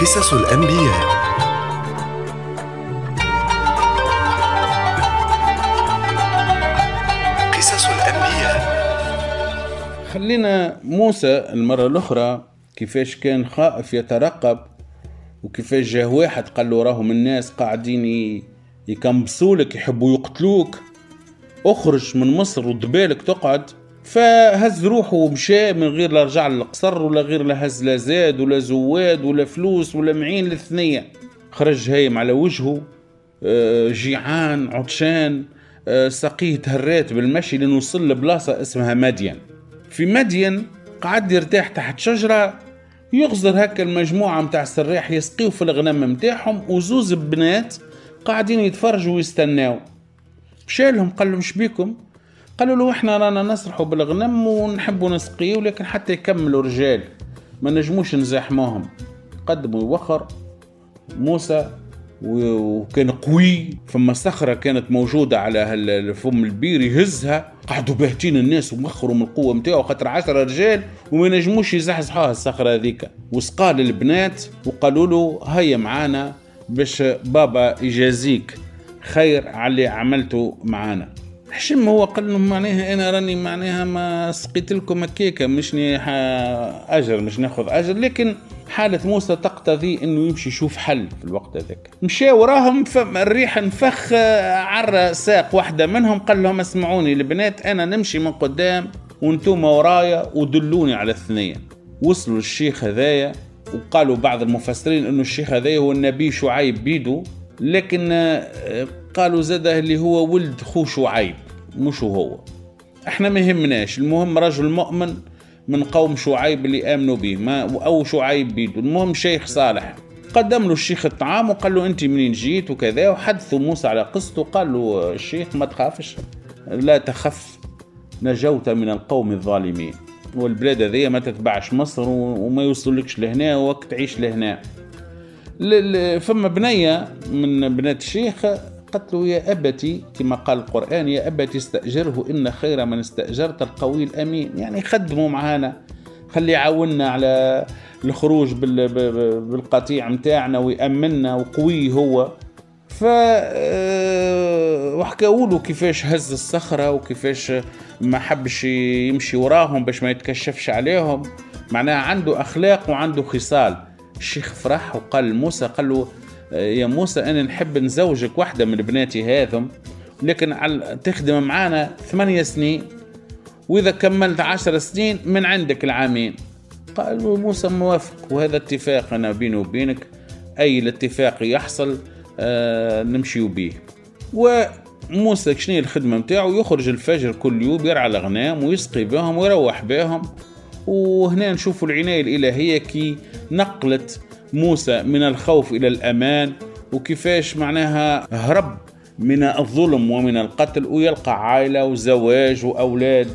قصص الأنبياء. قصص الأنبياء. خلينا موسى المرة الأخرى كيفاش كان خائف يترقب وكيفاش جاه واحد قال له راهم الناس قاعدين يكمبسولك يحبوا يقتلوك. اخرج من مصر ودبالك تقعد. فهز روحه ومشى من غير لا رجع للقصر ولا غير لا هز لا زاد ولا زواد ولا فلوس ولا معين للثنية. خرج هايم على وجهه آه، جيعان عطشان آه، سقيه تهرات بالمشي لأنه وصل لبلاصة اسمها مدين. في مدين قعد يرتاح تحت شجرة يغزر هكا المجموعة متاع السراح يسقيو في الغنم متاعهم وزوز بنات قاعدين يتفرجوا ويستناو. مشالهم قال لهم شبيكم قالوا له إحنا رانا نسرحوا بالغنم ونحبوا نسقيه ولكن حتى يكملوا رجال. ما نجموش نزاحموهم. قدموا يوخر موسى وكان قوي. فما صخرة كانت موجودة على فم البير يهزها. قعدوا باهتين الناس ومخروا من القوة متاعه خاطر عشرة رجال وما نجموش يزحزحوها الصخرة هذيك. وسقى للبنات وقالوا له هيا معانا باش بابا يجازيك. خير على اللي عملته معانا. حشم هو قال لهم معناها أنا راني معناها ما سقيت لكم هكاكا مشني أجر مش ناخذ أجر. لكن حالة موسى تقتضي إنه يمشي يشوف حل في الوقت هذاك. مشى وراهم الريح نفخ عرى ساق واحدة منهم قال لهم اسمعوني البنات أنا نمشي من قدام وأنتم ورايا ودلوني على الثنية. وصلوا الشيخ هذايا وقالوا بعض المفسرين إنه الشيخ هذايا هو النبي شعيب بيدو لكن آه، قالوا زاده اللي هو ولد خو شعيب مش هو. إحنا ما يهمناش المهم رجل مؤمن من قوم شعيب اللي آمنوا به ما أو شعيب بيدو. المهم شيخ صالح قدم له الشيخ الطعام وقال له أنت منين جيت وكذا وحدثوا موسى على قصته قال له الشيخ ما تخافش لا تخف نجوت من القوم الظالمين. والبلاد هذه ما تتبعش مصر وما يوصلكش لهنا وقت تعيش لهنا. فما بنية من بنات الشيخ قالت له يا أبتي كما قال القرآن يا أبتي استأجره إن خير من استأجرت القوي الأمين يعني خدموا معانا. خلي يعاوننا على الخروج بالقطيع متاعنا ويأمننا وقوي هو. ف آه، وحكاوا له كيفاش هز الصخرة وكيفاش ما حبش يمشي وراهم باش ما يتكشفش عليهم. معناها عنده أخلاق وعنده خصال. الشيخ فرح وقال لموسى قال له يا موسى أنا نحب نزوجك واحدة من بناتي هذم لكن تخدم معانا ثمانية سنين وإذا كملت عشر سنين من عندك العامين. قال موسى موافق وهذا اتفاق أنا بيني وبينك أي الاتفاق يحصل آه نمشي به وموسى شنو الخدمة متاعه؟ يخرج الفجر كل يوم يرعى الأغنام ويسقي بهم ويروح بهم. وهنا نشوفوا العناية الإلهية كي نقلت موسى من الخوف إلى الأمان وكيفاش معناها هرب من الظلم ومن القتل ويلقى عائلة وزواج وأولاد.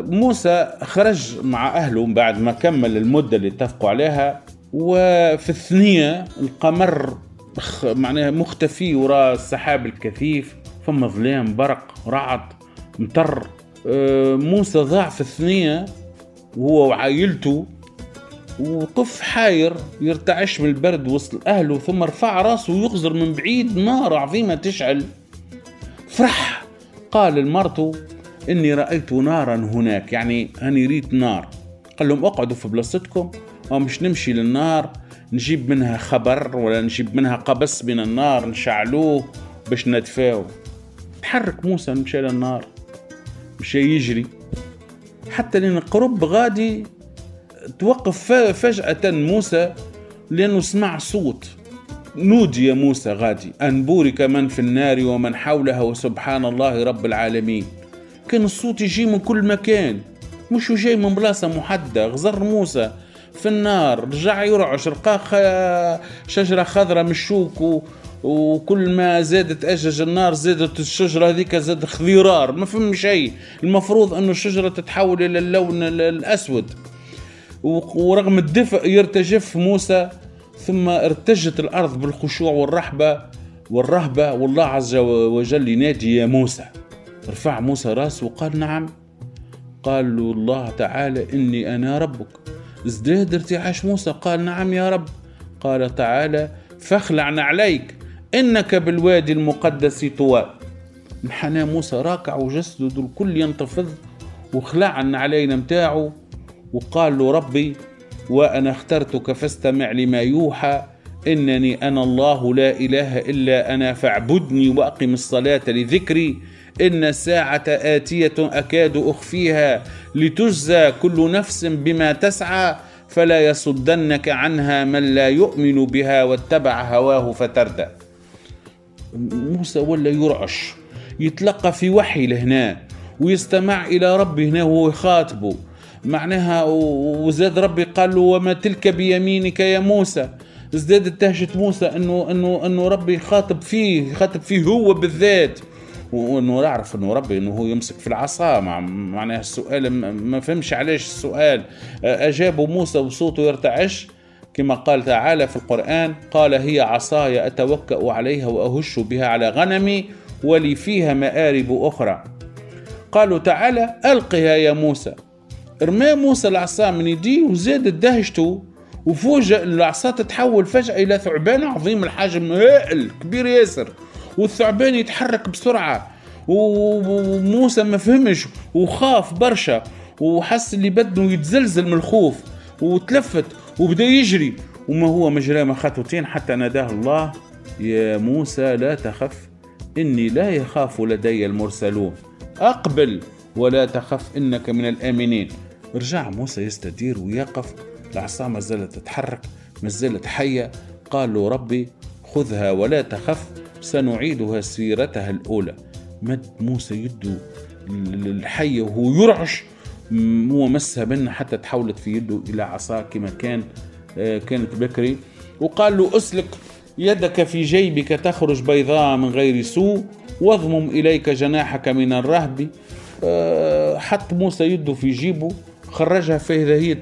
فموسى خرج مع أهله بعد ما كمل المدة اللي اتفقوا عليها وفي الثنية القمر معناها مختفي وراء السحاب الكثيف ثم ظلام برق رعد مطر. آه، موسى ضاع في الثنية وهو وعائلته وقف حاير يرتعش من البرد وسط أهله ثم رفع راسه ويغزر من بعيد نار عظيمة تشعل. فرح! قال لمرته إني رأيت نارا هناك يعني أنا ريت نار. قال لهم اقعدوا في بلاصتكم ومش نمشي للنار نجيب منها خبر ولا نجيب منها قبس من النار نشعلوه باش ندفاو تحرك موسى مشى للنار مشى يجري. حتى لين قرب غادي توقف فجأة موسى لأنه سمع صوت. نودي يا موسى غادي أن بورك من في النار ومن حولها وسبحان الله رب العالمين. كان الصوت يجي من كل مكان. مش جاي من بلاصة محددة. غزر موسى في النار. رجع يرعش لقى شجرة خضراء من الشوك. وكل ما زادت أجج النار زادت الشجرة هذيك زاد خضرار ما فهم شيء. المفروض أنه الشجرة تتحول إلى اللون ال- الأسود. و- ورغم الدفء يرتجف موسى ثم ارتجت الأرض بالخشوع والرحبة والرهبة والله عز وجل ينادي يا موسى. رفع موسى راسه وقال نعم. قال له الله تعالى إني أنا ربك. ازداد ارتعاش موسى قال نعم يا رب. قال تعالى فاخلع عليك إنك بالوادي المقدس طوى. انحنى موسى راكع وجسده الكل ينتفض وخلع علينا متاعه. وقال له ربي وأنا اخترتك فاستمع لما يوحى إنني أنا الله لا إله إلا أنا فاعبدني وأقم الصلاة لذكري إن الساعة آتية أكاد أخفيها لتجزى كل نفس بما تسعى فلا يصدنك عنها من لا يؤمن بها واتبع هواه فتردى. موسى ولا يرعش يتلقى في وحي لهنا ويستمع إلى ربه هنا وهو يخاطبه. معناها وزاد ربي قال له وما تلك بيمينك يا موسى. ازدادت دهشة موسى انه انه إنه ربي يخاطب فيه يخاطب فيه هو بالذات. وإنه يعرف إنه ربي إنه هو يمسك في العصا. مع معناها السؤال ما فهمش علاش السؤال. أجابه موسى وصوته يرتعش. كما قال تعالى في القرآن قال هي عصاي أتوكأ عليها وأهش بها على غنمي ولي فيها مآرب أخرى. قالوا تعالى ألقها يا موسى. رمى موسى العصا من يديه وزادت دهشته وفوجئ العصا تتحول فجأة إلى ثعبان عظيم الحجم هائل كبير ياسر والثعبان يتحرك بسرعة وموسى ما فهمش وخاف برشا وحس اللي بدنه يتزلزل من الخوف وتلفت وبدأ يجري وما هو مجرى ما خطوتين حتى ناداه الله يا موسى لا تخف إني لا يخاف لدي المرسلون أقبل ولا تخف إنك من الآمنين. رجع موسى يستدير ويقف. العصا ما زالت تتحرك ما زالت حية. قال له ربي خذها ولا تخف سنعيدها سيرتها الأولى. مد موسى يده الحية وهو يرعش. هو مسها بنا حتى تحولت في يده إلى عصا كما كان آه، كانت بكري. وقال له أسلك يدك في جيبك تخرج بيضاء من غير سوء واضمم إليك جناحك من الرهب. آه، حط موسى يده في جيبه. خرجها فإذا هي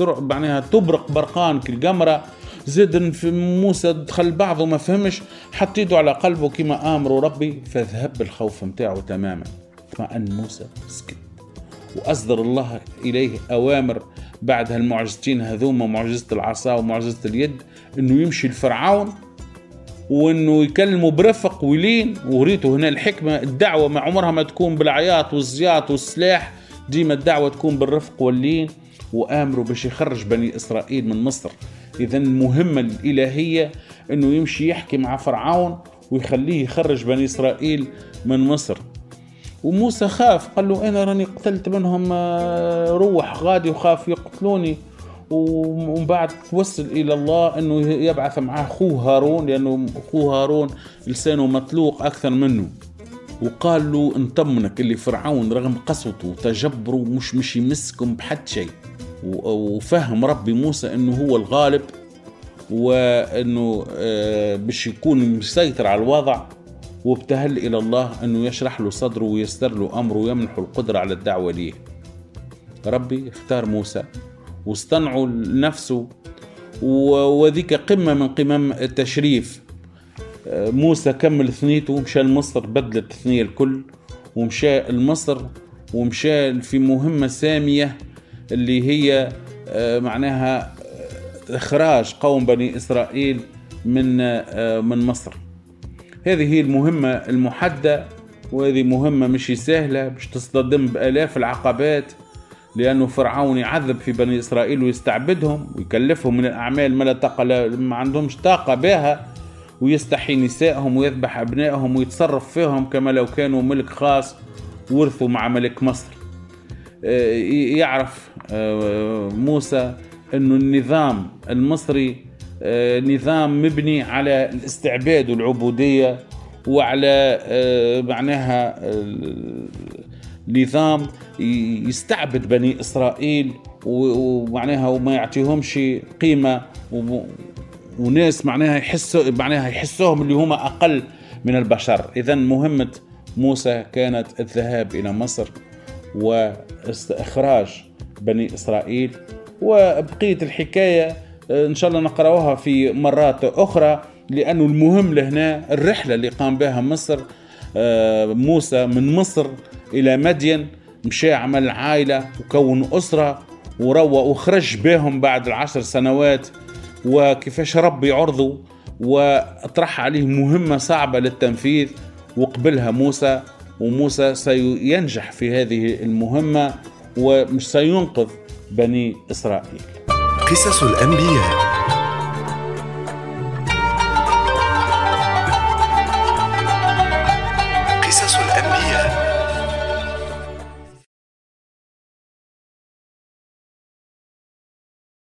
معناها تبرق برقان كالقمرة زاد موسى دخل بعضه ما فهمش حط يده على قلبه كما امره ربي فذهب الخوف متاعه تماما. اطمأن موسى سكت وأصدر الله إليه أوامر بعد هالمعجزتين هذوما معجزة العصا ومعجزة اليد إنه يمشي لفرعون وإنه يكلمه برفق ولين وريته هنا الحكمة الدعوة ما عمرها ما تكون بالعياط والزياط والسلاح. ديما الدعوة تكون بالرفق واللين وآمروا باش يخرج بني إسرائيل من مصر. اذا المهمه الإلهية إنه يمشي يحكي مع فرعون ويخليه يخرج بني إسرائيل من مصر. وموسى خاف قال له أنا راني قتلت منهم آه، روح غادي وخاف يقتلوني. ومن بعد توسل إلى الله إنه يبعث معاه أخوه هارون لأنه أخوه هارون لسانه مطلوق أكثر منه. وقال له نطمنك اللي فرعون رغم قسوته وتجبره مش مش يمسكم بحد شيء. وفهم ربي موسى إنه هو الغالب وإنه آه، باش يكون مسيطر على الوضع. وابتهل إلى الله إنه يشرح له صدره ويستر له أمره ويمنحه القدرة على الدعوة ليه. ربي اختار موسى واصطنعوا لنفسه وذيك قمة من قمم التشريف. آه، موسى كمل ثنيته مشى لمصر بدلت الثنية الكل ومشى لمصر ومشى في مهمة سامية اللي هي آه، معناها آه، إخراج قوم بني إسرائيل من من مصر. هذه هي المهمة المحدة وهذه مهمة مش سهلة باش تصطدم بآلاف العقبات لأنه فرعون يعذب في بني إسرائيل ويستعبدهم ويكلفهم من الأعمال ما لا طاقة ما عندهمش طاقة بها. ويستحي نسائهم ويذبح أبنائهم ويتصرف فيهم كما لو كانوا ملك خاص ورثوا مع ملك مصر. آه، يعرف آه، موسى أنه النظام المصري آه، نظام مبني على الاستعباد والعبودية وعلى معناها نظام يستعبد بني إسرائيل ومعناها وما يعطيهمش قيمة وناس معناها يحسوا معناها يحسوهم اللي هم أقل من البشر. اذا مهمة موسى كانت الذهاب إلى مصر واستخراج بني إسرائيل وبقية الحكاية إن شاء الله نقرأوها في مرات أخرى لأنه المهم لهنا الرحلة اللي قام بها مصر آه، موسى من مصر إلى مدين مشى عمل عائلة وكون أسرة وروى وخرج بهم بعد العشر سنوات وكيفاش ربي عرضه وطرح عليه مهمة صعبة للتنفيذ وقبلها موسى وموسى سينجح في هذه المهمة ومش سينقذ بني إسرائيل. قصص الأنبياء.